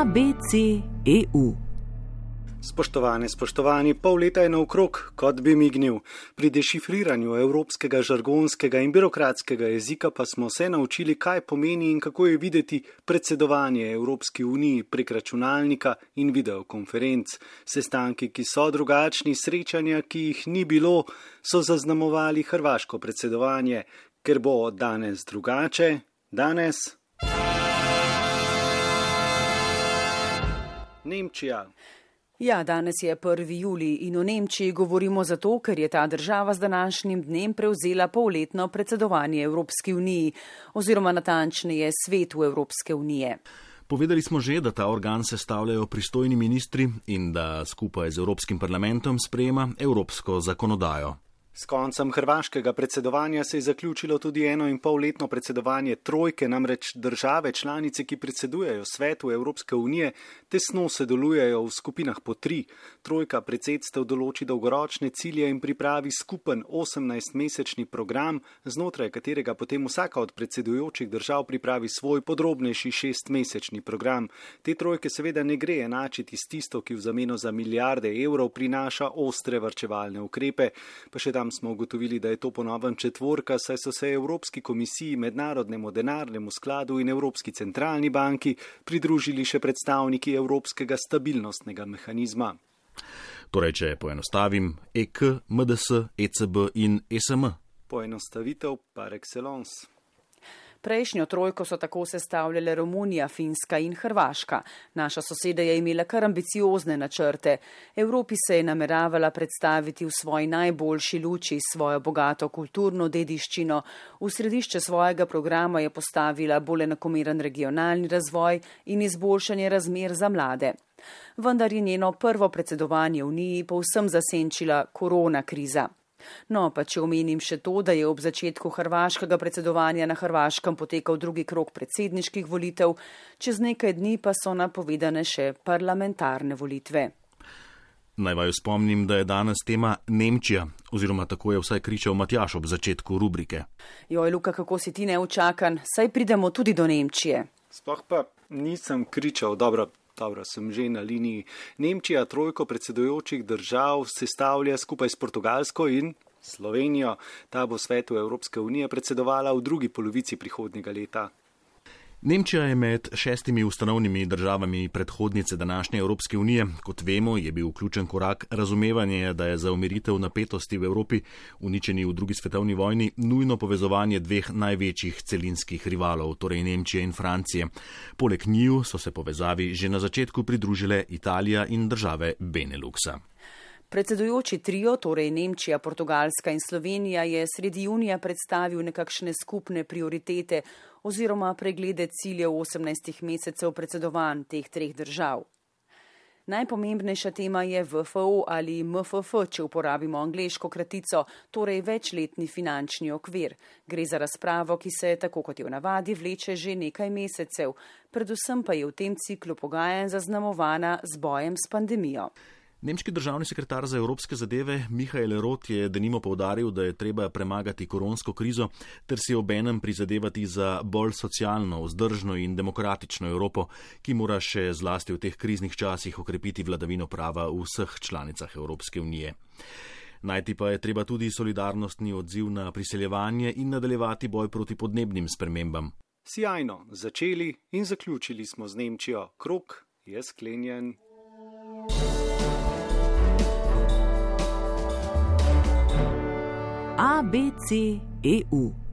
ABC.eu. Spoštovane, spoštovani, pol leta je naokrog, kot bi mignil. Pri dešifriranju evropskega žargonskega in birokratskega jezika pa smo se naučili, kaj pomeni in kako je videti predsedovanje Evropski uniji prek računalnika in videokonferenc. Sestanki, ki so drugačni, srečanja, ki jih ni bilo, so zaznamovali hrvaško predsedovanje. Ker bo danes drugače, danes. Nemčija. Ja, danes je 1. juli in o Nemčiji govorimo zato, ker je ta država z današnjim dnem prevzela polletno predsedovanje Evropski uniji oziroma natančneje svetu Evropske unije. Povedali smo že, da ta organ sestavljajo pristojni ministri in da skupaj z Evropskim parlamentom sprejema evropsko zakonodajo. S koncem hrvaškega predsedovanja se je zaključilo tudi eno in pol letno predsedovanje trojke, namreč države članice, ki predsedujejo svetu Evropske unije, tesno sodelujejo v skupinah po tri. Trojka predsedstev določi dolgoročne cilje in pripravi skupen 18-mesečni program, znotraj katerega potem vsaka od predsedujočih držav pripravi svoj podrobnejši šestmesečni program. Te trojke seveda ne gre enačiti s tisto, ki v zameno za milijarde evrov prinaša ostre vrčevalne ukrepe smo ugotovili, da je to ponovem četvorka, saj so se Evropski komisiji, Mednarodnemu denarnemu skladu in Evropski centralni banki pridružili še predstavniki Evropskega stabilnostnega mehanizma. Torej, če poenostavim, EK, MDS, ECB in SM. Poenostavitev par excellence. Prejšnjo trojko so tako sestavljale Romunija, Finska in Hrvaška. Naša soseda je imela kar ambiciozne načrte. Evropi se je nameravala predstaviti v svoji najboljši luči svojo bogato kulturno dediščino. V središče svojega programa je postavila bolj enakomeren regionalni razvoj in izboljšanje razmer za mlade. Vendar je njeno prvo predsedovanje v Uniji povsem zasenčila korona kriza. No, pa če omenim še to, da je ob začetku hrvaškega predsedovanja na Hrvaškem potekal drugi krok predsedniških volitev, čez nekaj dni pa so napovedane še parlamentarne volitve. Naj vaju spomnim, da je danes tema Nemčija, oziroma tako je vsaj kričal Matjaš ob začetku rubrike. Joj, Luka, kako si ti neučakan, saj pridemo tudi do Nemčije. Sploh pa nisem kričal, dobro, dobro, sem že na liniji. Nemčija trojko predsedujočih držav sestavlja skupaj s Portugalsko in Slovenijo. Ta bo svetu Evropske unije predsedovala v drugi polovici prihodnjega leta. Nemčija je med šestimi ustanovnimi državami predhodnice današnje Evropske unije. Kot vemo, je bil ključen korak razumevanje, da je za umiritev napetosti v Evropi, uničeni v drugi svetovni vojni, nujno povezovanje dveh največjih celinskih rivalov, torej Nemčije in Francije. Poleg njiju so se povezavi že na začetku pridružile Italija in države Beneluxa. Predsedujoči trio, torej Nemčija, Portugalska in Slovenija, je sredi junija predstavil nekakšne skupne prioritete oziroma preglede ciljev 18 mesecev predsedovanj teh treh držav. Najpomembnejša tema je VFO ali MFF, če uporabimo angliško kratico, torej večletni finančni okvir. Gre za razpravo, ki se, tako kot je v navadi, vleče že nekaj mesecev, predvsem pa je v tem ciklu pogajanj zaznamovana z bojem s pandemijo. Nemški državni sekretar za evropske zadeve Mihajl Rot je denimo povdaril, da je treba premagati koronsko krizo ter si obenem prizadevati za bolj socialno, vzdržno in demokratično Evropo, ki mora še zlasti v teh kriznih časih okrepiti vladavino prava v vseh članicah Evropske unije. Najti pa je treba tudi solidarnostni odziv na priseljevanje in nadaljevati boj proti podnebnim spremembam. Sijajno, začeli in zaključili smo z Nemčijo. Krok je sklenjen. ABC EU.